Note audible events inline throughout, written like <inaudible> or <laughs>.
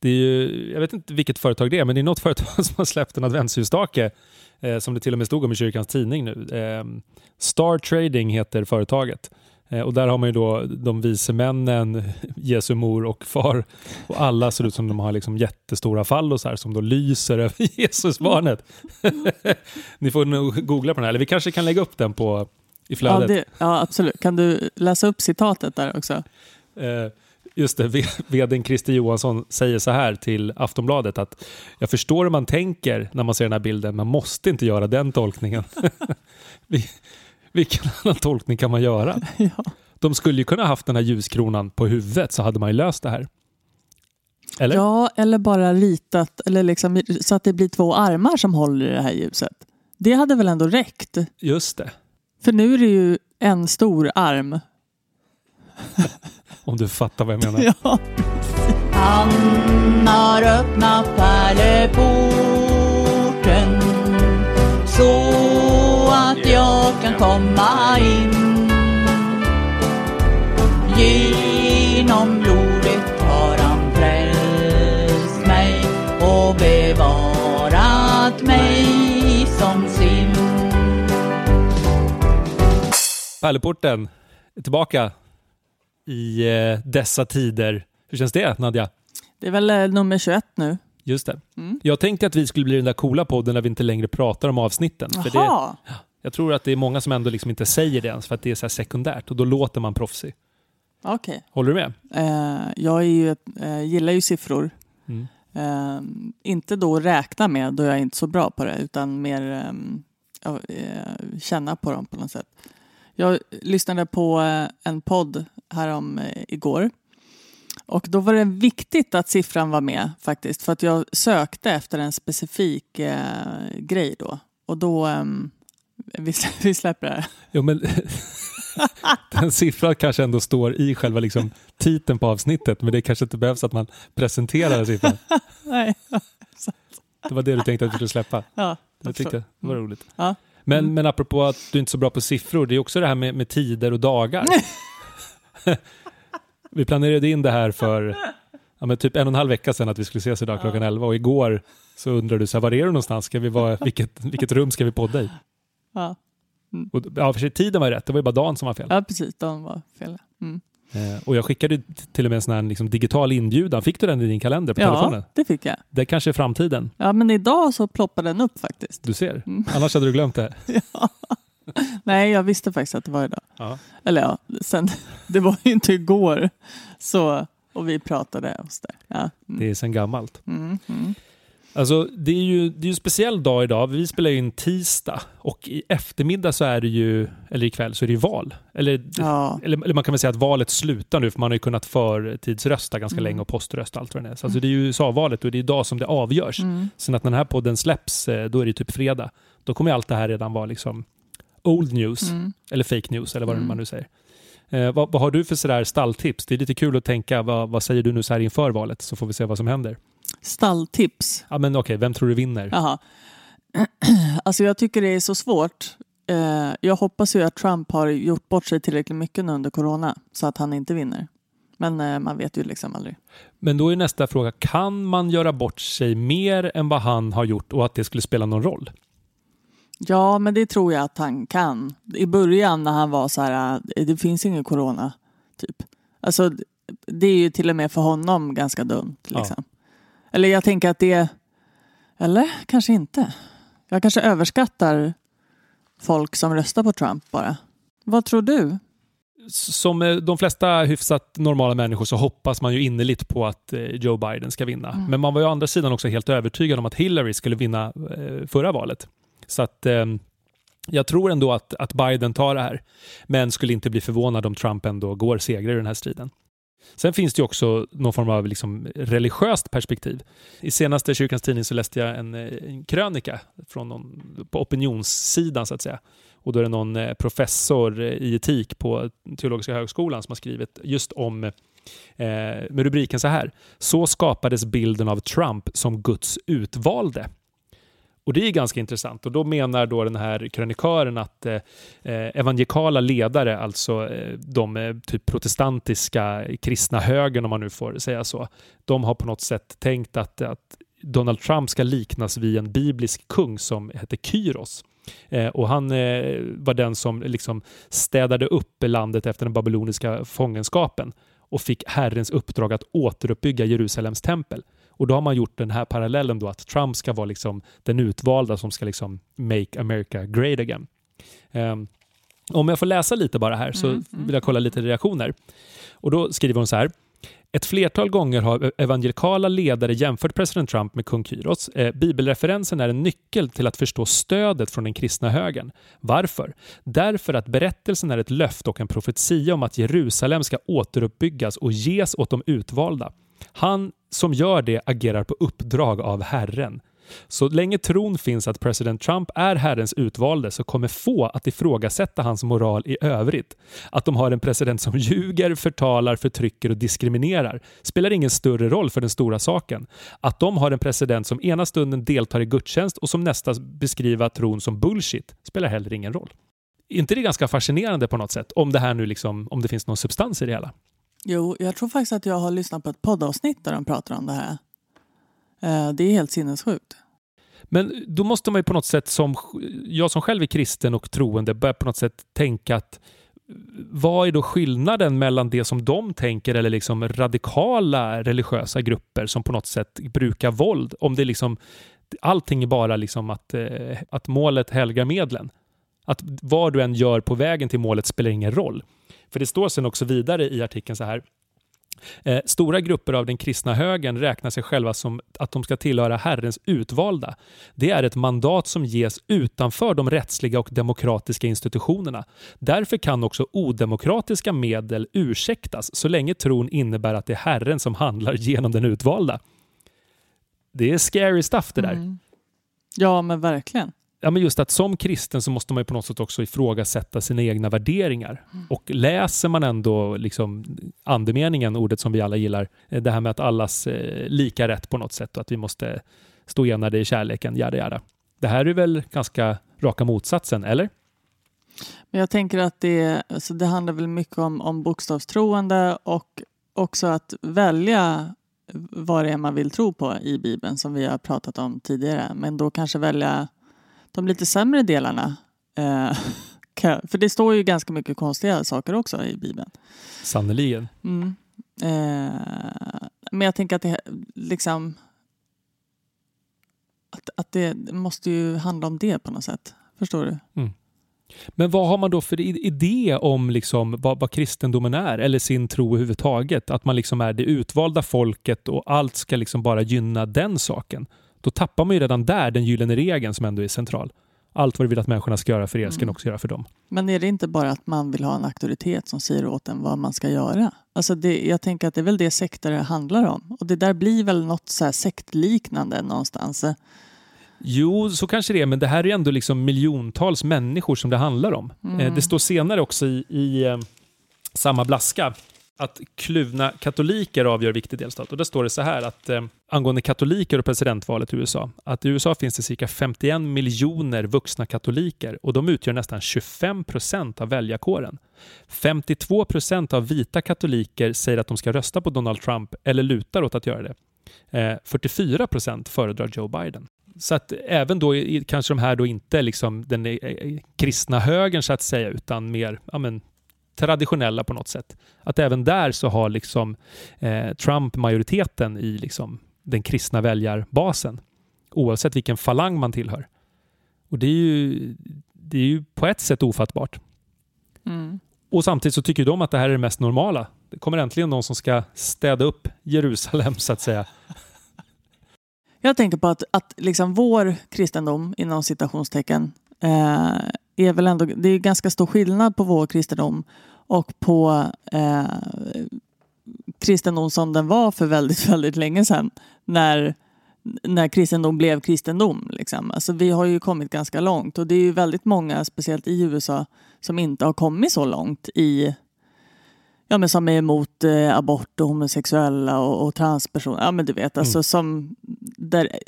Det är ju, jag vet inte vilket företag det är, men det är något <laughs> företag som har släppt en adventsljusstake eh, som det till och med stod om i kyrkans tidning nu. Eh, Star Trading heter företaget. Eh, och där har man ju då de vise männen, <laughs> Jesu mor och far och alla ser ut som de har liksom jättestora fallosar som då lyser <laughs> över Jesusbarnet. Ni får nog googla på den här, eller vi kanske kan lägga upp den på, i flödet. Ja, det, ja, absolut. Kan du läsa upp citatet där också? Just det, <laughs> vdn Christer Johansson säger så här till Aftonbladet att jag förstår hur man tänker när man ser den här bilden, man måste inte göra den tolkningen. <laughs> Vilken <laughs> annan tolkning kan man göra? ja. De skulle ju kunna haft den här ljuskronan på huvudet så hade man ju löst det här. Eller? Ja, eller bara ritat eller liksom, så att det blir två armar som håller i det här ljuset. Det hade väl ändå räckt? Just det. För nu är det ju en stor arm. Om du fattar vad jag menar. <laughs> ja. Han har öppnat pärleporten så att jag kan komma in. Genom blodet har han frälst mig och bevarat mig som sin. Pärleporten är tillbaka i eh, dessa tider. Hur känns det Nadja? Det är väl eh, nummer 21 nu. Just det. Mm. Jag tänkte att vi skulle bli den där coola podden där vi inte längre pratar om avsnitten. För det, Jaha. jag tror att det är många som ändå liksom inte säger det ens för att det är så sekundärt och då låter man proffsig. Okej. Håller du med? Eh, jag ju eh, gillar ju siffror. Mm. Eh, inte då att räkna med, då jag är inte så bra på det, utan mer ehm, eh, känna på dem på något sätt. Jag lyssnade på eh, en podd härom eh, igår. Och då var det viktigt att siffran var med faktiskt, för att jag sökte efter en specifik eh, grej då. Och då, ehm, <laughs> vi, vi släpper det här. Jo, men <laughs> den siffran kanske ändå står i själva liksom titeln på avsnittet, men det kanske inte behövs att man presenterar siffran. <laughs> Nej. Det var det du tänkte att vi skulle släppa. Ja, Jag tyckte det var roligt. Ja. Men, Mm. men apropå att du inte är så bra på siffror, det är också det här med, med tider och dagar. <laughs> vi planerade in det här för ja, men typ en och en halv vecka sedan att vi skulle ses idag klockan 11 och igår så undrade du så här, var är du någonstans? Ska vi vara, vilket, vilket rum ska vi podda i? Ja. Och, ja, för sig, tiden var ju rätt, det var ju bara dagen som var fel. ja, precis. De var fel. Mm. Eh, och jag skickade till och med en sån här liksom, digital inbjudan. Fick du den i din kalender på telefonen? Ja, det fick jag. Det kanske är framtiden. Ja, men idag så ploppade den upp faktiskt. Du ser. Mm. <laughs> Annars hade du glömt det. Nej, jag visste faktiskt att det var idag. Ja. Eller ja, sen, <laughs> det var ju inte igår. Så, och vi pratade oss där. Ja. Mm. Det är sen gammalt. Mm, mm. Alltså, det är ju det är ju en speciell dag idag. Vi spelar ju in tisdag och i eftermiddag så är det ju, eller ikväll så är det ju val. Eller, Ja. eller, eller man kan väl säga att valet slutar nu för man har ju kunnat förtidsrösta ganska Mm. länge och poströsta allt vad det är. Så alltså, det är ju USA-valet och det är idag som det avgörs. Mm. Sen att den här podden släpps, eh, då är det typ fredag. Då kommer allt det här redan vara liksom old news. Mm. Eller fake news eller vad Mm. man nu säger. Eh, vad, vad har du för sådär stalltips? Det är lite kul att tänka, vad, vad säger du nu så här inför valet? Så får vi se vad som händer. Stalltips. Ja men okej, vem tror du vinner? Jaha. <clears throat> Alltså jag tycker det är så svårt. Eh, Jag hoppas ju att Trump har gjort bort sig tillräckligt mycket nu under corona så att han inte vinner. Men eh, man vet ju liksom aldrig. Men då är nästa fråga, kan man göra bort sig mer än vad han har gjort och att det skulle spela någon roll? Ja, men det tror jag att han kan. I början när han var så här, eh, det finns ingen corona, typ. Alltså, det är ju till och med för honom ganska dumt. Ja. Eller jag tänker att det, eller kanske inte. Jag kanske överskattar folk som röstar på Trump bara. Vad tror du? Som eh, de flesta hyfsat normala människor så hoppas man ju innerligt på att eh, Joe Biden ska vinna. Mm. Men man var ju å andra sidan också helt övertygad om att Hillary skulle vinna eh, förra valet. Så att eh, jag tror ändå att, att Biden tar det här. Men skulle inte bli förvånad om Trump ändå går segrare i den här striden. Sen finns det också någon form av liksom religiöst perspektiv. I senaste Kyrkans Tidning så läste jag en, eh, en krönika från någon, på opinionssidan så att säga. Och då är det någon eh, professor eh, i etik på Teologiska högskolan som har skrivit just om eh, med rubriken så här. Så skapades bilden av Trump som Guds utvalde. Och det är ganska intressant. Och då menar då den här krönikören att eh, eh evangelikala ledare, alltså eh, de eh, typ protestantiska eh, kristna högern om man nu får säga så, de har på något sätt tänkt att, att Donald Trump ska liknas vid en biblisk kung som heter Kyros. Eh, och han eh, var den som liksom städade upp landet efter den babyloniska fångenskapen och fick Herrens uppdrag att återuppbygga Jerusalems tempel. Och då har man gjort den här parallellen då att Trump ska vara liksom den utvalda som ska liksom make America great again. Um, om jag får läsa lite bara här så mm, mm. vill jag kolla lite reaktioner. Och då skriver hon så här. Ett flertal gånger har evangelikala ledare jämfört president Trump med kung Kyros. Eh, bibelreferensen är en nyckel till att förstå stödet från den kristna högern. Varför? Därför att berättelsen är ett löfte och en profetia om att Jerusalem ska återuppbyggas och ges åt de utvalda. Han som gör det agerar på uppdrag av Herren. Så länge tron finns att president Trump är Herrens utvalde så kommer få att ifrågasätta hans moral i övrigt. Att de har en president som ljuger, förtalar, förtrycker och diskriminerar spelar ingen större roll för den stora saken. Att de har en president som ena stunden deltar i gudstjänst och som nästa beskriver tron som bullshit spelar heller ingen roll. Är inte det ganska fascinerande på något sätt? Om det här nu liksom, om det finns någon substans i det hela. Jo, jag tror faktiskt att jag har lyssnat på ett poddavsnitt där de pratar om det här. Eh, det är helt sinnessjukt. Men då måste man ju på något sätt, som jag som själv är kristen och troende, börja på något sätt tänka att eh, vad är då skillnaden mellan det som de tänker eller liksom radikala religiösa grupper som på något sätt brukar våld? Om det liksom allting är bara liksom att, eh, att målet helgar medlen. Att vad du än gör på vägen till målet spelar ingen roll. För det står sen också vidare i artikeln så här. Eh, stora grupper av den kristna högern räknar sig själva som att de ska tillhöra Herrens utvalda. Det är ett mandat som ges utanför de rättsliga och demokratiska institutionerna. Därför kan också odemokratiska medel ursäktas så länge tron innebär att det är Herren som handlar genom den utvalda. Det är scary stuff det där. Mm. Ja, men verkligen ja, men just att som kristen så måste man ju på något sätt också ifrågasätta sina egna värderingar. Mm. Och läser man ändå liksom andemeningen, ordet som vi alla gillar, eh, det här med att allas eh, lika rätt på något sätt och att vi måste stå enade i kärleken, jada jada. Det här är väl ganska raka motsatsen, eller? Men jag tänker att det, alltså det handlar väl mycket om, om bokstavstroende och också att välja vad det är man vill tro på i Bibeln som vi har pratat om tidigare. Men då kanske välja de lite sämre delarna. Eh, <laughs> för det står ju ganska mycket konstiga saker också i Bibeln. Sannerligen. Mm. Eh, men jag tänker att det liksom att, att det måste ju handla om det på något sätt. Förstår du? Mm. Men vad har man då för idé om liksom vad, vad kristendomen är eller sin tro överhuvudtaget? Att man liksom är det utvalda folket och allt ska liksom bara gynna den saken. Då tappar man ju redan där den gyllene regeln som ändå är central. Allt vad du vill att människorna ska göra för er ska mm. också göra för dem. Men är det inte bara att man vill ha en auktoritet som säger åt en vad man ska göra? Alltså det, jag tänker att det är väl det sekter handlar om. Och det där blir väl något så här sektliknande någonstans. Jo, så kanske det är, men det här är ändå liksom miljontals människor som det handlar om. Eh, mm. Det står senare också i, i eh, samma blaska att kluvna katoliker avgör viktig delstat. Och där står det så här att eh, angående katoliker och presidentvalet i USA, att i USA finns det cirka 51 miljoner vuxna katoliker och de utgör nästan 25 procent av väljarkåren. 52 procent av vita katoliker säger att de ska rösta på Donald Trump eller lutar åt att göra det. Eh, 44 procent föredrar Joe Biden. Så att även då kanske de här då inte liksom den eh, eh, kristna högern så att säga, utan mer ja, men, traditionella på något sätt. Att även där så har liksom eh, Trump majoriteten i liksom den kristna väljarbasen. Oavsett vilken falang man tillhör. Och det är ju, det är ju på ett sätt ofattbart. Mm. Och samtidigt så tycker de att det här är det mest normala. Det kommer äntligen någon som ska städa upp Jerusalem så att säga. Jag tänker på att, att liksom vår kristendom, inom citationstecken, eh, är väl ändå, det är ganska stor skillnad på vår kristendom och på eh, kristendom som den var för väldigt, <laughs> väldigt länge sedan när, när kristendom blev kristendom. Liksom. Alltså, vi har ju kommit ganska långt och det är ju väldigt många, speciellt i USA, som inte har kommit så långt i Ja, men som är emot eh, abort och homosexuella och, och transpersoner. Ja, men du vet, alltså, mm. som, där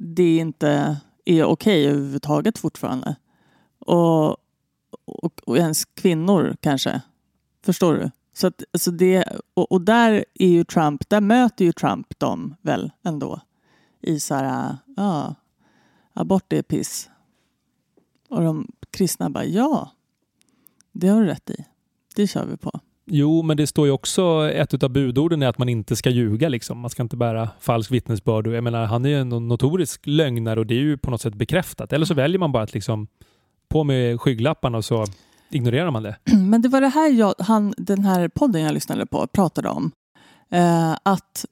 det inte är okej överhuvudtaget fortfarande. Och, och, och ens kvinnor kanske. Förstår du? Så att, alltså det, och, och där är ju Trump, där möter ju Trump dem väl ändå. I så här, ja, abort är piss. Och de kristna bara, ja, det har du rätt i. Det kör vi på. Jo, men det står ju också, ett av budorden är att man inte ska ljuga. Liksom. Man ska inte bära falsk vittnesbörd. Jag menar, han är ju en notorisk lögnare och det är ju på något sätt bekräftat. Eller så väljer man bara att liksom på med skygglapparna och så ignorerar man det. <clears throat> Men det var det här jag, han, den här podden jag lyssnade på pratade om. Eh, att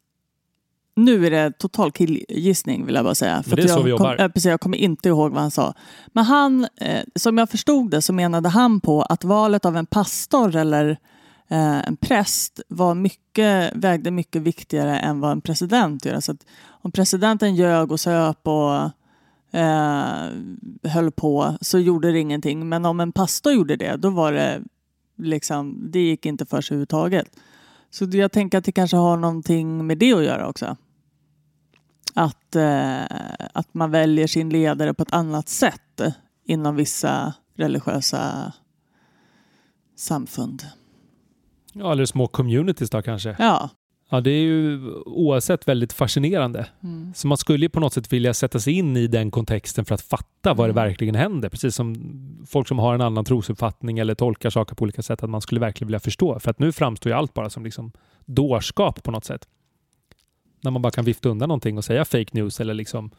nu är det total killgissning vill jag bara säga. Men det är så jag vi jobbar. Kom, eh, precis, jag kommer inte ihåg vad han sa. Men han, eh, som jag förstod det så menade han på att valet av en pastor eller eh, en präst var mycket, vägde mycket viktigare än vad en president gör. Så att om presidenten ljög och söp och eh, höll på så gjorde det ingenting. Men om en pastor gjorde det, då var det liksom, det gick inte för sig överhuvudtaget. Så jag tänker att det kanske har någonting med det att göra också. Att, eh, att man väljer sin ledare på ett annat sätt inom vissa religiösa samfund. Ja, eller små communities då kanske. Ja. Ja, det är ju oavsett väldigt fascinerande. Mm. Så man skulle ju på något sätt vilja sätta sig in i den kontexten för att fatta vad det Mm. verkligen händer. Precis som folk som har en annan trosuppfattning eller tolkar saker på olika sätt, att man skulle verkligen vilja förstå. För att nu framstår ju allt bara som liksom dårskap på något sätt. När man bara kan vifta undan någonting och säga fake news eller liksom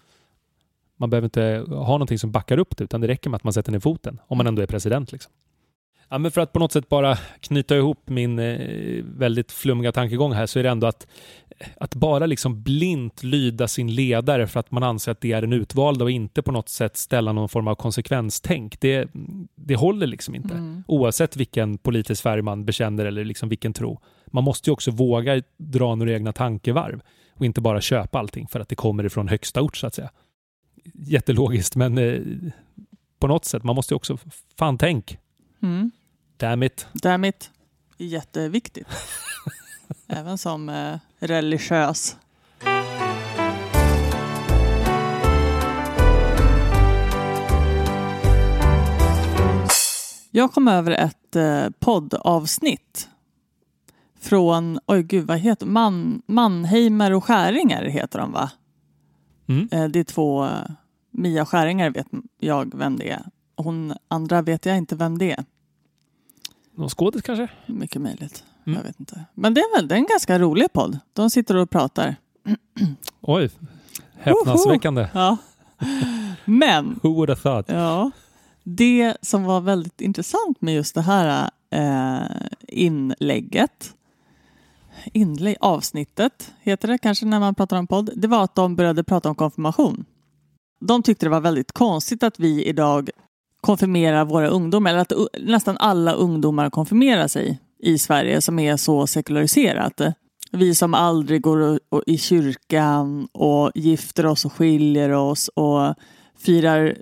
man behöver inte ha någonting som backar upp det, utan det räcker med att man sätter ner foten, om man ändå är president. Liksom. Ja, men för att på något sätt bara knyta ihop min eh, väldigt flummiga tankegång här så är det ändå att, att bara liksom blint lyda sin ledare för att man anser att det är den utvalda och inte på något sätt ställa någon form av konsekvenstänk. Det, det håller liksom inte. Mm. Oavsett vilken politisk färg man bekänner eller liksom vilken tro. Man måste ju också våga dra några egna tankevarv och inte bara köpa allting för att det kommer ifrån högsta ort så att säga. Jättelogiskt, men eh, på något sätt, man måste ju också, fan tänk, Mm. Damn it. Damn it. Jätteviktigt. <laughs> Även som eh, religiös. Jag kom över ett eh, poddavsnitt från, oj gud vad heter Man, Mannheimer och Skäringer heter de va? Mm. Eh, det är två, eh, Mia Skäringer vet jag vem det är. Hon andra vet jag inte vem det är. Någon skådis kanske? Mycket möjligt. Mm. Jag vet inte. Men det är väl det är en ganska rolig podd. De sitter och pratar. <clears throat> Oj, häpnadsväckande. Ja. Men <laughs> Who would have thought? ja, det som var väldigt intressant med just det här eh, inlägget, inlägg, avsnittet heter det kanske när man pratar om podd, det var att de började prata om konfirmation. De tyckte det var väldigt konstigt att vi idag konfirmerar våra ungdomar, eller att nästan alla ungdomar konfirmerar sig i Sverige som är så sekulariserat. Vi som aldrig går i kyrkan och gifter oss och skiljer oss och firar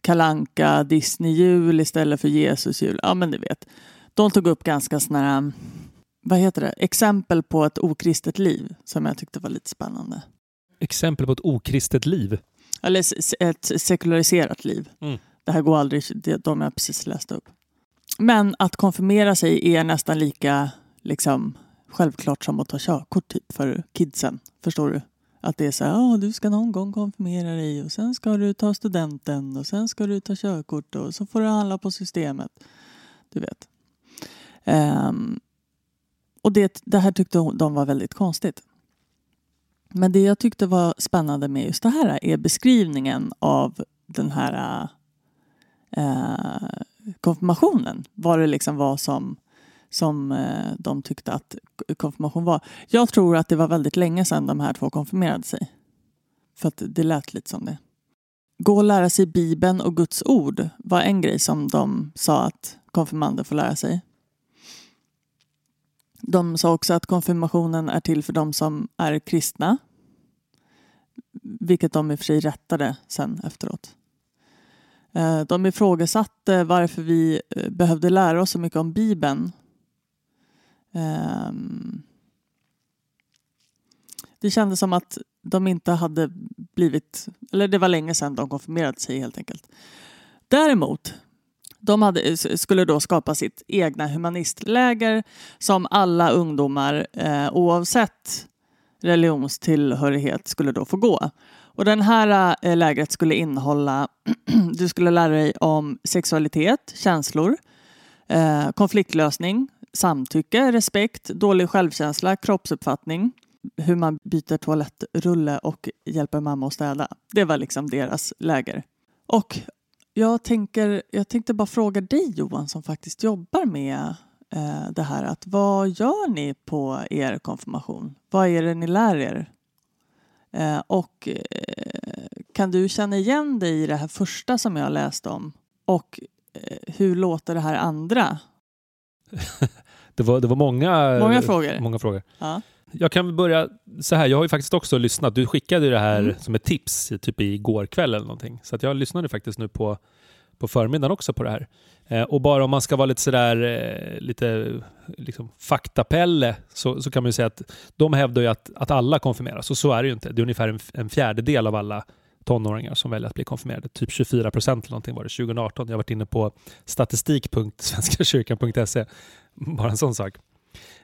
kalanka Disney-jul istället för Jesus-jul. Ja, men du vet. De tog upp ganska här, vad heter det, exempel på ett okristet liv som jag tyckte var lite spännande. Exempel på ett okristet liv. Eller ett sekulariserat liv. Mm. Det här går aldrig, det, de jag precis läste upp. Men att konfirmera sig är nästan lika liksom, självklart som att ta körkort typ för kidsen. Förstår du? Att det är så här, oh, du ska någon gång konfirmera dig och sen ska du ta studenten och sen ska du ta körkort och så får du handla på systemet. Du vet. Um, och det, det här tyckte de var väldigt konstigt. Men det jag tyckte var spännande med just det här är beskrivningen av den här eh, konfirmationen. Vad det liksom var som, som eh, de tyckte att konfirmation var. Jag tror att det var väldigt länge sedan de här två konfirmerade sig. För att det lät lite som det. Gå och lära sig Bibeln och Guds ord var en grej som de sa att konfirmander får lära sig. De sa också att konfirmationen är till för de som är kristna. Vilket de i och för sig rättade sen efteråt. Eh, de ifrågasatte varför vi eh, behövde lära oss så mycket om Bibeln. Ehm, det kändes som att de inte hade blivit, eller det var länge sedan de konfirmerade sig helt enkelt. Däremot, de hade, eh, skulle då skapa sitt egna humanistläger som alla ungdomar eh, oavsett religionstillhörighet skulle då få gå. Och den här eh, lägret skulle innehålla, <clears throat> du skulle lära dig om sexualitet, känslor, eh, konfliktlösning, samtycke, respekt, dålig självkänsla, kroppsuppfattning, hur man byter toalettrulle och hjälper mamma att städa. Det var liksom deras läger. Och jag, tänker, jag tänkte bara fråga dig Johan som faktiskt jobbar med eh, det här. Att vad gör ni på er konfirmation? Vad är det ni lär er? Eh, och eh, kan du känna igen dig i det här första som jag läste om? Och eh, hur låter det här andra? <laughs> Det var, det var många, Många frågor. Många frågor. Ja. Jag kan börja så här. Jag har ju faktiskt också lyssnat. Du skickade ju det här Mm. som ett tips typ igår kväll eller någonting. Så jag lyssnade faktiskt nu på, på förmiddagen också på det här. Eh, och bara om man ska vara lite sådär eh, lite liksom, faktapelle så, så kan man ju säga att de hävdar ju att, att alla konfirmeras och så är det ju inte. Det är ungefär en, en fjärdedel av alla tonåringar som väljer att bli konfirmerade. Typ 24 procent eller någonting var det 2018. Jag har varit inne på statistik.svenskakyrkan.se. <laughs> Bara en sån sak.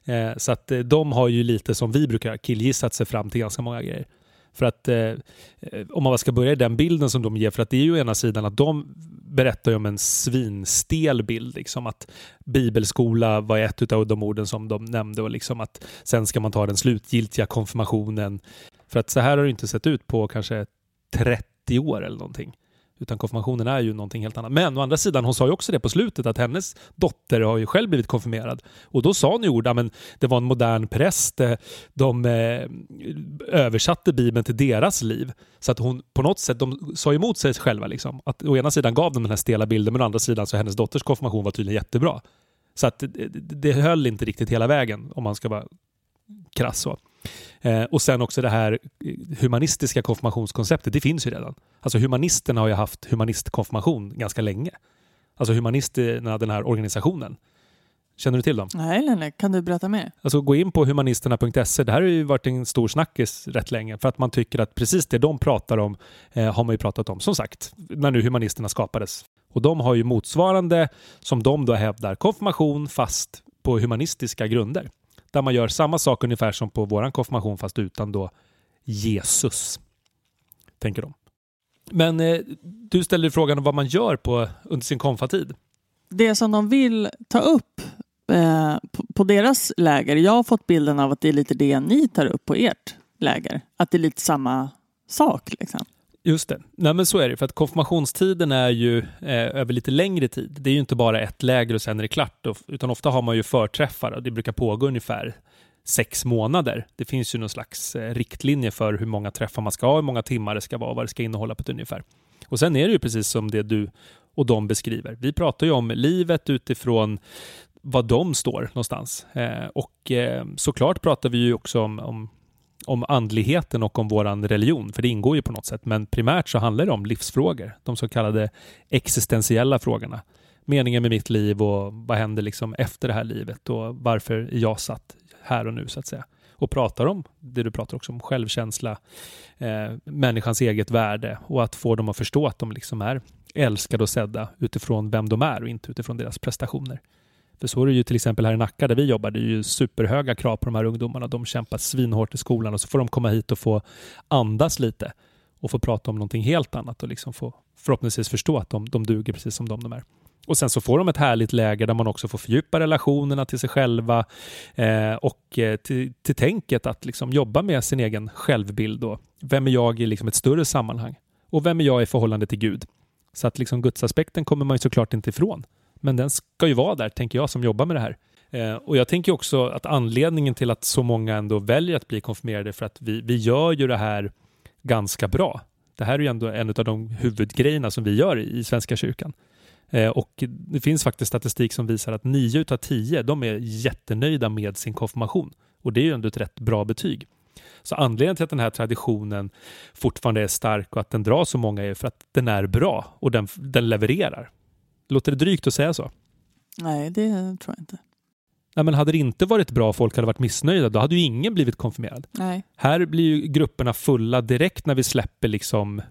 Eh, så att eh, de har ju lite som vi brukar killgissat sig fram till ganska många grejer. För att eh, eh, om man ska börja i den bilden som de ger, för att det är ju ena sidan att de berättar ju om en svinstel bild, liksom att bibelskola var ett av de orden som de nämnde och liksom att sen ska man ta den slutgiltiga konfirmationen. För att så här har det inte sett ut på kanske 30 år eller någonting. Utan konfirmationen är ju någonting helt annat. Men å andra sidan, hon sa ju också det på slutet att hennes dotter har ju själv blivit konfirmerad. Och då sa hon ju ord, men det var en modern präst, eh, de eh, översatte Bibeln till deras liv. Så att hon på något sätt, de sa emot sig själva. Liksom. Att å ena sidan gav de den här stela bilden, men å andra sidan så hennes dotters konfirmation var tydligen jättebra. Så att det, det höll inte riktigt hela vägen om man ska vara krass så. Eh, och sen också det här humanistiska konfirmationskonceptet, det finns ju redan. Alltså humanisterna har ju haft humanistkonfirmation ganska länge. Alltså humanisterna, den här organisationen. Känner du till dem? Nej, nej, nej. Kan du berätta mer? Alltså gå in på humanisterna.se. Det här har ju varit en stor snackis rätt länge för att man tycker att precis det de pratar om eh, har man ju pratat om, som sagt, när nu humanisterna skapades. Och de har ju motsvarande, som de då hävdar, konfirmation fast på humanistiska grunder. Där man gör samma sak ungefär som på våran konfirmation fast utan då Jesus. Tänker de. Men eh, du ställde frågan om vad man gör på, under sin konfatid. Det som de vill ta upp eh, på, på deras läger, jag har fått bilden av att det är lite det ni tar upp på ert läger. Att det är lite samma sak. Liksom. Just det. Nej, men så är det. För att konfirmationstiden är ju eh, över lite längre tid. Det är ju inte bara ett läger och sen är det klart. Och, utan ofta har man ju förträffar och det brukar pågå ungefär sex månader. Det finns ju någon slags eh, riktlinje för hur många träffar man ska ha, hur många timmar det ska vara och vad det ska innehålla på ett ungefär. Och sen är det ju precis som det du och de beskriver. Vi pratar ju om livet utifrån var de står någonstans. Eh, och eh, såklart pratar vi ju också om, om om andligheten och om våran religion, för det ingår ju på något sätt. Men primärt så handlar det om livsfrågor, de så kallade existentiella frågorna. Meningen med mitt liv och vad händer liksom efter det här livet och varför är jag satt här och nu så att säga. Och pratar om det du pratar också om, självkänsla, eh, människans eget värde och att få dem att förstå att de liksom är älskade och sedda utifrån vem de är och inte utifrån deras prestationer. För så är det ju till exempel här i Nacka där vi jobbar. Det är ju superhöga krav på de här ungdomarna. De kämpar svinhårt i skolan och så får de komma hit och få andas lite och få prata om någonting helt annat och liksom få förhoppningsvis förstå att de, de duger precis som de, de är. Och sen så får de ett härligt läge där man också får fördjupa relationerna till sig själva eh, och eh, till, till tänket att liksom jobba med sin egen självbild. Då. Vem är jag i liksom ett större sammanhang? Och vem är jag i förhållande till Gud? Så att liksom gudsaspekten kommer man ju såklart inte ifrån. Men den ska ju vara där, tänker jag, som jobbar med det här. Eh, och jag tänker också att anledningen till att så många ändå väljer att bli konfirmerade är för att vi, vi gör ju det här ganska bra. Det här är ju ändå en av de huvudgrejerna som vi gör i, i Svenska kyrkan. Eh, och det finns faktiskt statistik som visar att 9 av 10 de är jättenöjda med sin konfirmation. Och det är ju ändå ett rätt bra betyg. Så anledningen till att den här traditionen fortfarande är stark och att den drar så många är för att den är bra och den, den levererar. Låter det drygt att säga så? Nej, det tror jag inte. Nej, men hade det inte varit bra folk hade varit missnöjda, då hade ju ingen blivit konfirmerad. Nej. Här blir ju grupperna fulla direkt när vi släpper liksom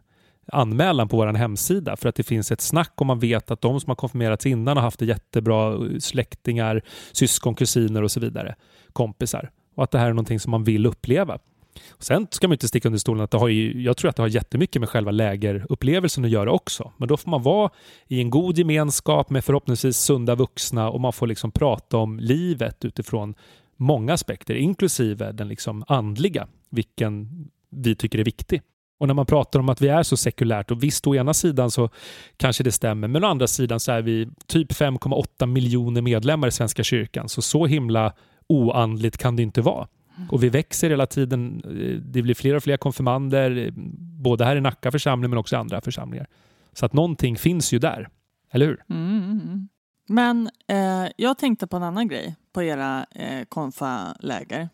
anmälan på vår hemsida för att det finns ett snack och man vet att de som har konfirmerats innan har haft det jättebra, släktingar, syskon, kusiner och så vidare, kompisar. Och att det här är någonting som man vill uppleva. Och sen ska man inte sticka under stolen att det har ju, jag tror att det har jättemycket med själva lägerupplevelsen att göra också. Men då får man vara i en god gemenskap med förhoppningsvis sunda vuxna och man får liksom prata om livet utifrån många aspekter, inklusive den liksom andliga, vilken vi tycker är viktig. Och när man pratar om att vi är så sekulärt och visst, å ena sidan så kanske det stämmer, men å andra sidan så är vi typ 5,8 miljoner medlemmar i Svenska kyrkan, så så himla oandligt kan det inte vara. Och vi växer hela tiden. Det blir fler och fler konfirmander, både här i Nacka församling men också i andra församlingar. Så att någonting finns ju där, eller hur? Mm. Men eh, jag tänkte på en annan grej på era eh, konfaläger.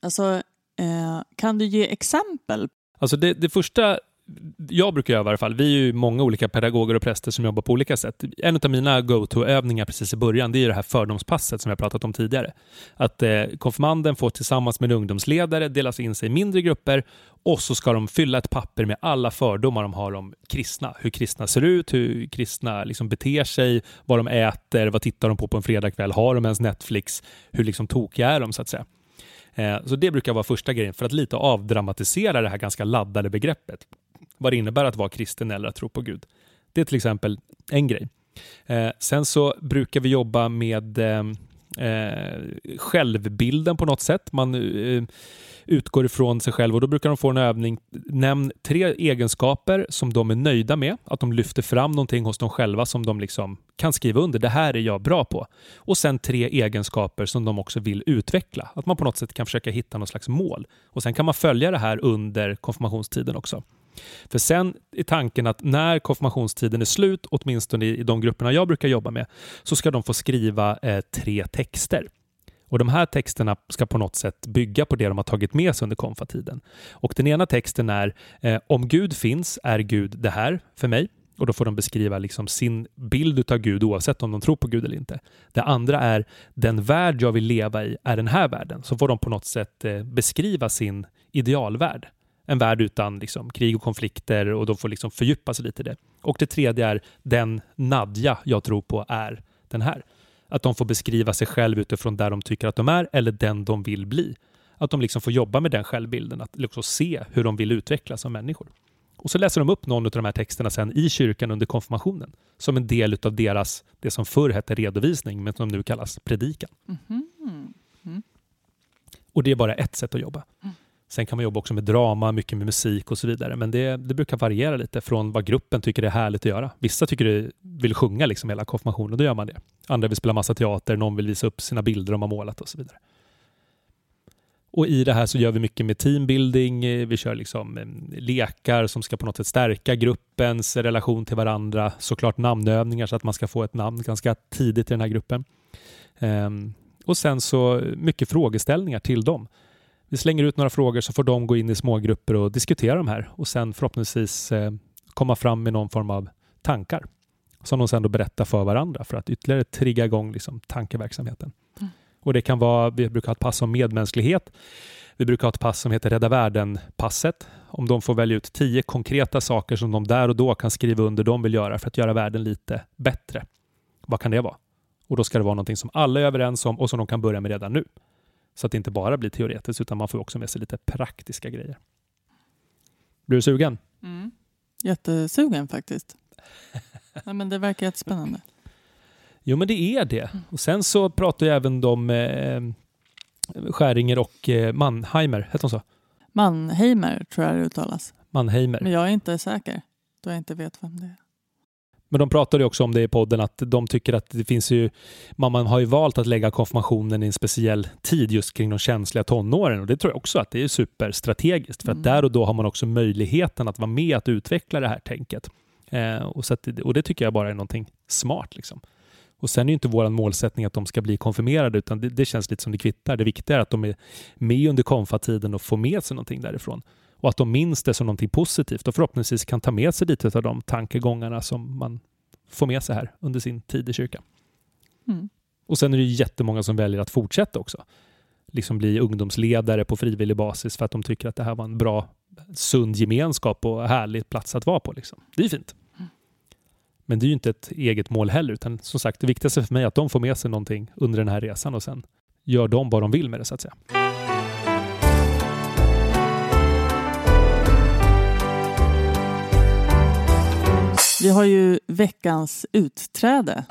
Alltså, eh, kan du ge exempel? Alltså det, det första jag brukar göra i alla fall, vi är ju många olika pedagoger och präster som jobbar på olika sätt. En av mina go-to-övningar precis i början, det är det här fördomspasset som jag pratat om tidigare. Att eh, konfirmanden får tillsammans med en ungdomsledare delas in sig i mindre grupper och så ska de fylla ett papper med alla fördomar de har om kristna. Hur kristna ser ut, hur kristna liksom beter sig, vad de äter, vad tittar de på på en fredagkväll, har de ens Netflix, hur liksom tokiga är de så att säga. Eh, så det brukar vara första grejen för att lite avdramatisera det här ganska laddade begreppet vad det innebär att vara kristen eller att tro på Gud. Det är till exempel en grej. Eh, sen så brukar vi jobba med eh, eh, självbilden på något sätt. Man eh, utgår ifrån sig själv och då brukar de få en övning. Nämn tre egenskaper som de är nöjda med, att de lyfter fram någonting hos dem själva som de liksom kan skriva under. Det här är jag bra på. Och sen tre egenskaper som de också vill utveckla. Att man på något sätt kan försöka hitta något slags mål. Och sen kan man följa det här under konfirmationstiden också. För sen är tanken att när konfirmationstiden är slut, åtminstone i de grupperna jag brukar jobba med, så ska de få skriva eh, tre texter. Och De här texterna ska på något sätt bygga på det de har tagit med sig under konfatiden. Och Den ena texten är eh, Om Gud finns är Gud det här för mig. Och Då får de beskriva liksom sin bild av Gud oavsett om de tror på Gud eller inte. Det andra är Den värld jag vill leva i är den här världen. Så får de på något sätt eh, beskriva sin idealvärld en värld utan liksom, krig och konflikter och de får liksom fördjupa sig lite i det. Och det tredje är den Nadja jag tror på är den här. Att de får beskriva sig själv utifrån där de tycker att de är eller den de vill bli. Att de liksom får jobba med den självbilden, att liksom se hur de vill utvecklas som människor. Och så läser de upp någon av de här texterna sen i kyrkan under konfirmationen som en del av deras, det som förr hette redovisning men som nu kallas predikan. Mm. Mm. Och det är bara ett sätt att jobba. Sen kan man jobba också med drama, mycket med musik och så vidare. Men det, det brukar variera lite från vad gruppen tycker är härligt att göra. Vissa tycker det vill sjunga liksom hela konfirmationen, då gör man det. Andra vill spela massa teater, någon vill visa upp sina bilder de har målat och så vidare. Och i det här så gör vi mycket med teambuilding. Vi kör liksom eh, lekar som ska på något sätt stärka gruppens relation till varandra. Såklart namnövningar så att man ska få ett namn ganska tidigt i den här gruppen. Ehm, och sen så mycket frågeställningar till dem. Vi slänger ut några frågor så får de gå in i smågrupper och diskutera de här och sen förhoppningsvis eh, komma fram med någon form av tankar som de sen då berättar för varandra för att ytterligare trigga igång liksom, tankeverksamheten. Mm. Och det kan vara, vi brukar ha ett pass om medmänsklighet. Vi brukar ha ett pass som heter Rädda Världen-passet. Om de får välja ut tio konkreta saker som de där och då kan skriva under de vill göra för att göra världen lite bättre. Vad kan det vara? Och då ska det vara någonting som alla är överens om och som de kan börja med redan nu. Så att det inte bara blir teoretiskt utan man får också med sig lite praktiska grejer. Blir du sugen? Mm. Jättesugen faktiskt. <laughs> ja, men det verkar jättespännande. Jo men det är det. Och sen så pratar jag även om eh, Skäringer och eh, Mannheimer, heter de så? Mannheimer tror jag det uttalas. Mannheimer. Men jag är inte säker då jag inte vet vem det är. Men de pratade också om det i podden att de tycker att det finns ju, man har ju valt att lägga konfirmationen i en speciell tid just kring de känsliga tonåren och det tror jag också att det är superstrategiskt för att mm. där och då har man också möjligheten att vara med att utveckla det här tänket. Eh, och, så att, och det tycker jag bara är någonting smart. Liksom. Och sen är ju inte vår målsättning att de ska bli konfirmerade utan det, det, känns lite som det kvittar. Det viktiga är att de är med under konfatiden och får med sig någonting därifrån och att de minns det som någonting positivt och förhoppningsvis kan ta med sig lite av de tankegångarna som man får med sig här under sin tid i kyrkan. Mm. Och sen är det jättemånga som väljer att fortsätta också. Liksom bli ungdomsledare på frivillig basis för att de tycker att det här var en bra, sund gemenskap och härlig plats att vara på. Liksom. Det är fint. Men det är ju inte ett eget mål heller, utan som sagt, det viktigaste för mig är att de får med sig någonting under den här resan och sen gör de vad de vill med det så att säga. Vi har ju veckans utträde.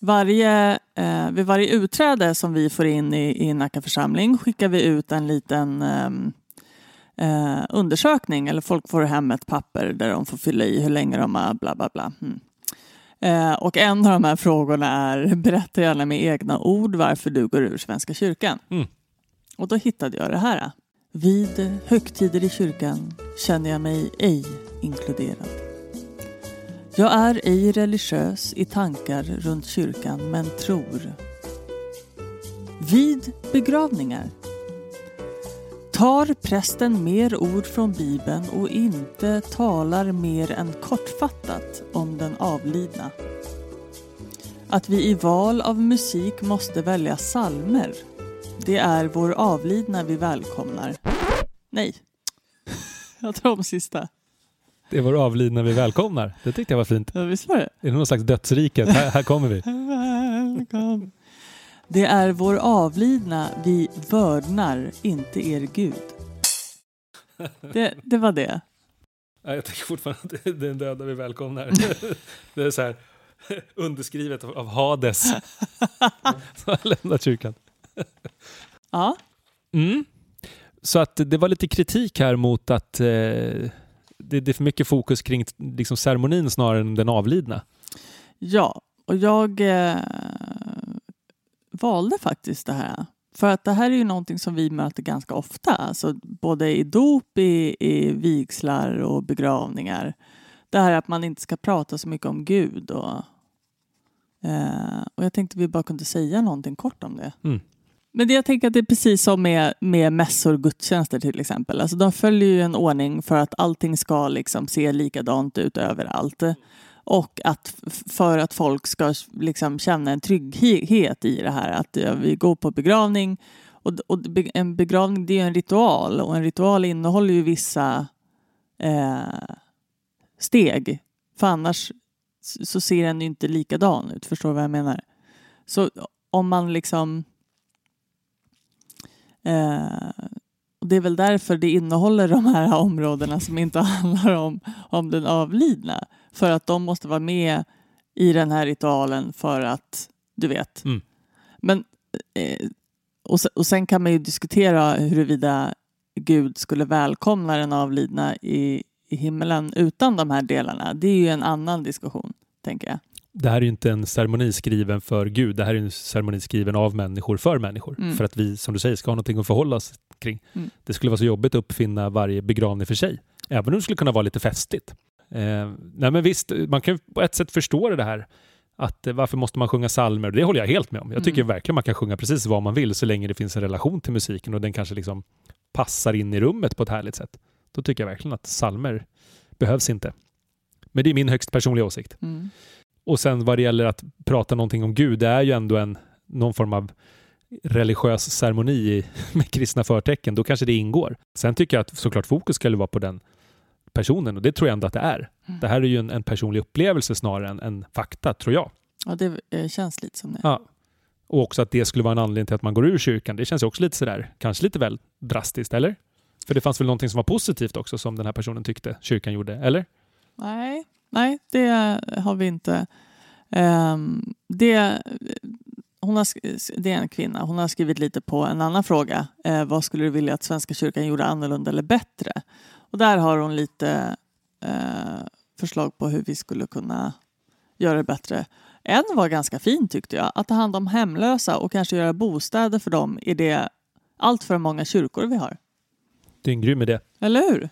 Varje, eh, vid varje utträde som vi får in i, i Nacka församling skickar vi ut en liten ehm, eh, undersökning eller folk får hem ett papper där de får fylla i hur länge de har bla bla bla. Mm. Eh, och en av de här frågorna är berätta gärna med egna ord varför du går ur Svenska kyrkan. Mm. Och då hittade jag det här. Vid högtider i kyrkan känner jag mig ej inkluderad. Jag är ej religiös i tankar runt kyrkan men tror. Vid begravningar tar prästen mer ord från Bibeln och inte talar mer än kortfattat om den avlidna. Att vi i val av musik måste välja salmer. Det är vår avlidna vi välkomnar. Nej. <laughs> Jag tar om sista. Det är vår avlidna vi välkomnar. Det tyckte jag var fint. Ja, visst var det? Är det någon slags dödsrike? Här, här kommer vi. Välkommen. Det är vår avlidna vi vördnar, inte er Gud. Det, det var det. Ja, Jag tänker fortfarande att det är den döda vi välkomnar. <laughs> Det är så här underskrivet av Hades <laughs> som har lämnat kyrkan. Ja, Mm. Så att det var lite kritik här mot att eh, det, det är för mycket fokus kring liksom, ceremonin snarare än den avlidna. ja. och jag eh, valde faktiskt det här. För att det här är ju någonting som vi möter ganska ofta, alltså både i dop, i, i vigslar och begravningar. Det här att man inte ska prata så mycket om Gud. Och, eh, och jag tänkte vi bara kunde säga någonting kort om det. Mm. Men jag tänker att det är precis som med, med mässor och gudstjänster till exempel. Alltså de följer ju en ordning för att allting ska liksom se likadant ut överallt. Och att för att folk ska liksom känna en trygghet i det här. Att ja, vi går på begravning. Och, och en begravning det är ju en ritual. Och en ritual innehåller ju vissa eh, steg. För annars så ser den ju inte likadan ut. Förstår du vad jag menar? Så om man liksom och det är väl därför det innehåller de här <laughs> områdena som inte <laughs> handlar om, om den avlidna. För att de måste vara med i den här ritualen för att, du vet. Mm. Men, eh, och, sen, och sen kan man ju diskutera huruvida Gud skulle välkomna den avlidna i, i himmelen utan de här delarna. Det är ju en annan diskussion, tänker jag. Det här är ju inte en ceremoni skriven för Gud. Det här är en ceremoni skriven av människor för människor. Mm. För att vi, som du säger, ska ha någonting att förhålla oss kring. Mm. Det skulle vara så jobbigt att uppfinna varje begravning för sig. Även om det skulle kunna vara lite festligt. Eh, nej men visst, man kan på ett sätt förstå det här. Att eh, varför måste man sjunga psalmer? Det håller jag helt med om. Jag tycker Mm. verkligen man kan sjunga precis vad man vill så länge det finns en relation till musiken och den kanske liksom passar in i rummet på ett härligt sätt. Då tycker jag verkligen att psalmer behövs inte. Men det är min högst personliga åsikt. Mm. Och sen vad det gäller att prata någonting om Gud, det är ju ändå en, någon form av religiös ceremoni <laughs> med kristna förtecken. Då kanske det ingår. Sen tycker jag att såklart fokus skulle vara på den personen och det tror jag ändå att det är. Mm. Det här är ju en, en personlig upplevelse snarare än, än fakta, tror jag. Ja, det eh, känns lite som det. Ja. Och också att det skulle vara en anledning till att man går ur kyrkan. Det känns ju också lite sådär, kanske lite väl drastiskt, eller? För det fanns väl någonting som var positivt också som den här personen tyckte kyrkan gjorde, eller? Nej, nej, det har vi inte. Ehm, det, hon har, det är en kvinna. Hon har skrivit lite på en annan fråga. Eh, vad skulle du vilja att Svenska kyrkan gjorde annorlunda eller bättre? Och där har hon lite eh, förslag på hur vi skulle kunna göra det bättre. En var ganska fin tyckte jag. Att ta hand om hemlösa och kanske göra bostäder för dem i det allt för många kyrkor vi har. Det är en grym idé. Eller hur?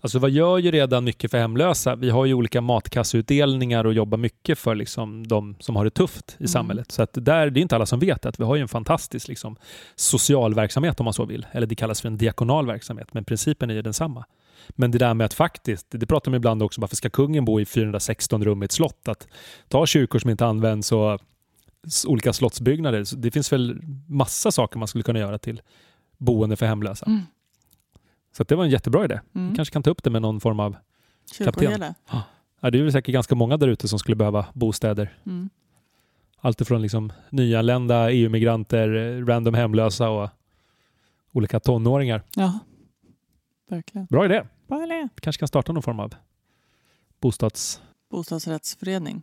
Alltså vad gör ju redan mycket för hemlösa? Vi har ju olika matkasseutdelningar och jobbar mycket för liksom de som har det tufft i Mm. samhället. Så att där, det är inte alla som vet att vi har ju en fantastisk liksom, social verksamhet om man så vill. Eller det kallas för en diakonal verksamhet, men principen är ju densamma. Men det där med att faktiskt, det pratar de ibland också, varför ska kungen bo i 416 rum i ett slott? Att ta kyrkor som inte används och olika slottsbyggnader. Så Det finns väl massa saker man skulle kunna göra till boende för hemlösa. Mm. Så det var en jättebra idé. Mm. Vi kanske kan ta upp det med någon form av... Kyrkoherde. Ja, det är väl säkert ganska många där ute som skulle behöva bostäder. Mm. Allt ifrån liksom nyanlända EU-migranter, random hemlösa och olika tonåringar. Ja, verkligen. Bra idé. Bra idé. Vi kanske kan starta någon form av bostads... Bostadsrättsförening.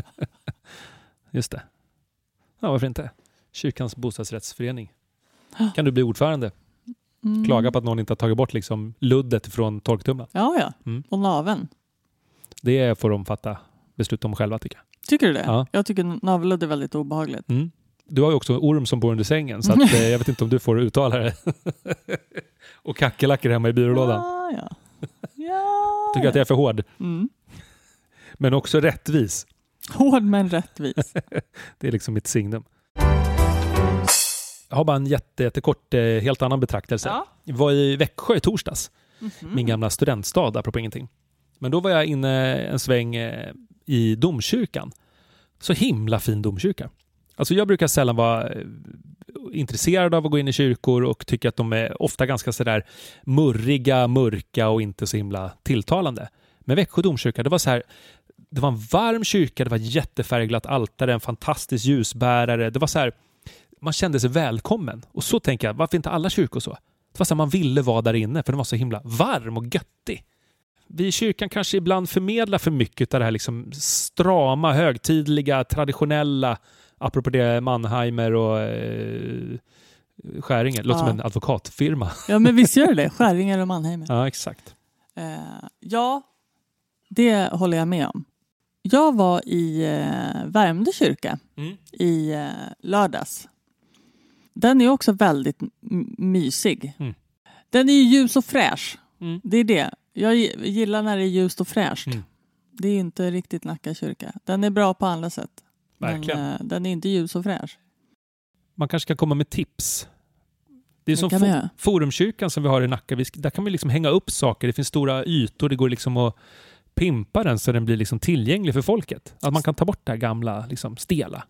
<laughs> Just det. Ja, varför inte? Kyrkans bostadsrättsförening. Kan du bli ordförande? Mm. Klaga på att någon inte har tagit bort liksom luddet från torktumlaren. Ja, ja. Mm. Och naven. Det får de fatta beslut om själva tycker jag. Tycker du det? Ja. Jag tycker navelludd är väldigt obehagligt. Mm. Du har ju också en orm som bor under sängen så att, eh, jag vet inte om du får uttala det. <laughs> och kackerlackor hemma i byrålådan. Ja, ja. <laughs> ja. Tycker att jag är för hård. Mm. Men också rättvis. Hård men rättvis. <laughs> Det är liksom mitt signum. Jag har bara en jätte, jättekort, eh, helt annan betraktelse. ja. Jag var i Växjö i torsdags, Mhm. min gamla studentstad, apropå ingenting. Men då var jag inne en sväng eh, i domkyrkan. Så himla fin domkyrka. Alltså jag brukar sällan vara eh, intresserad av att gå in i kyrkor och tycker att de är ofta ganska sådär murriga, mörka och inte så himla tilltalande. Men Växjö domkyrka, det var så här det var en varm kyrka, det var jättefärgglatt altare, en fantastisk ljusbärare. Det var så här, man kände sig välkommen. Och så tänker jag, varför inte alla kyrkor så? Det var så man ville vara där inne för den var så himla varm och göttig. Vi i kyrkan kanske ibland förmedlar för mycket av det här liksom strama, högtidliga, traditionella, apropå det Mannheimer och eh, Skäringer. Låter Ja. som en advokatfirma. <laughs> ja, men visst gör det? Skäringer och Mannheimer. Ja, exakt. Eh, ja, det håller jag med om. Jag var i eh, Värmdö kyrka Mm. i eh, lördags. Den är också väldigt mysig. Mm. Den är ju ljus och fräsch. Mm. Det är det. Jag gi- gillar när det är ljust och fräscht. Mm. Det är inte riktigt Nacka kyrka. Den är bra på andra sätt. Verkligen. Men eh, den är inte ljus och fräsch. Man kanske kan komma med tips. Det är Det som kan man fo- göra. Forumkyrkan som vi har i Nacka. Där kan vi liksom hänga upp saker. Det finns stora ytor. Det går liksom att pimpa den så den blir liksom tillgänglig för folket. Att man kan ta bort det här gamla, liksom stela.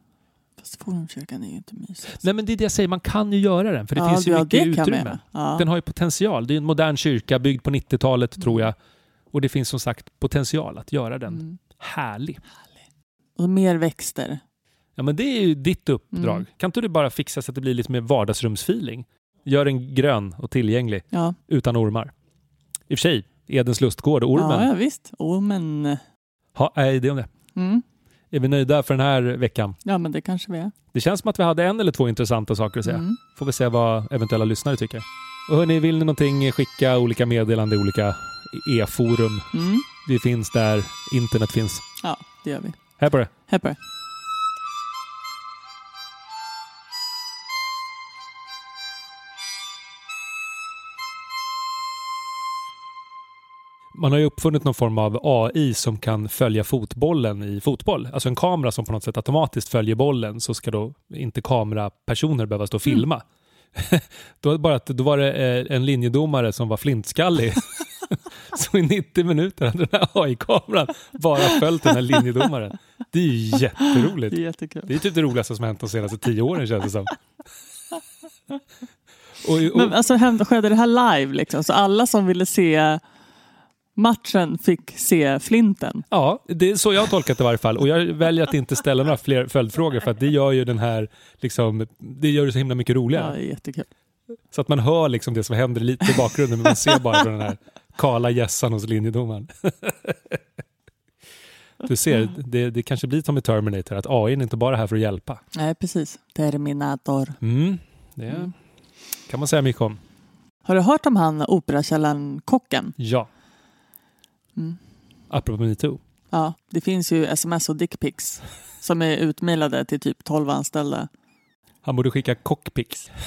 Fast Forumkyrkan är ju inte mysig. Nej men det är det jag säger, man kan ju göra den. För det ja, finns ju ja, mycket utrymme. Ja. Den har ju potential. Det är en modern kyrka byggd på 90-talet tror jag. Och det finns som sagt potential att göra den Mm. härlig. Och mer växter. Ja men det är ju ditt uppdrag. Mm. Kan inte du bara fixa så att det blir lite mer vardagsrumsfeeling? Gör den grön och tillgänglig Ja, utan ormar. I och för sig, Edens lustgård och ja, ormen. ja visst. Ormen. Ha, nej, det om det. Mm. Är vi nöjda för den här veckan? Ja, men det kanske vi är. Det känns som att vi hade en eller två intressanta saker att säga. Mm. Får vi se vad eventuella lyssnare tycker. Och hörni, vill ni någonting, skicka olika meddelanden i olika e-forum. Mm. Vi finns där internet finns. Ja, det gör vi. Hej på det! Hej på det. Man har ju uppfunnit någon form av AI som kan följa fotbollen i fotboll. Alltså en kamera som på något sätt automatiskt följer bollen så ska då inte kamerapersoner behöva stå och filma. <laughs> då, bara att, då var det eh, en linjedomare som var flintskallig. <laughs> så i 90 minuter hade den här AI-kameran bara följt den här linjedomaren. Det är ju jätteroligt. Det är jättekul. Det är typ det roligaste som hänt de senaste tio åren känns det som. Och, och, Men alltså skedde det här live liksom? Så alla som ville se matchen fick se flinten? Ja, det är så jag har tolkat det i varje fall. Och jag väljer att inte ställa några fler följdfrågor för att det gör ju den här, liksom, det gör det så himla mycket Ja, roligare. det är jättekul. Så att man hör liksom det som händer lite i bakgrunden men man ser bara den här kala gässan hos linjedomaren. <laughs> Du ser, det, det kanske blir som i Terminator, att AI är inte bara här för att hjälpa. Nej, precis. Terminator. Mm, det Mm. kan man säga mycket om. Har du hört om han Operakällaren-kocken? Ja, Mm. apropå metoo. Ja, det finns ju sms och dickpics som är utmailade till typ 12 anställda. Han borde skicka cockpics. <laughs>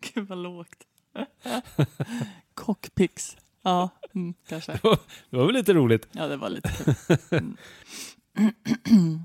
Gud vad lågt. <laughs> Cockpics. Ja, mm, kanske. Det var väl lite roligt. Ja, det var lite kul. <laughs> Mm. <clears throat>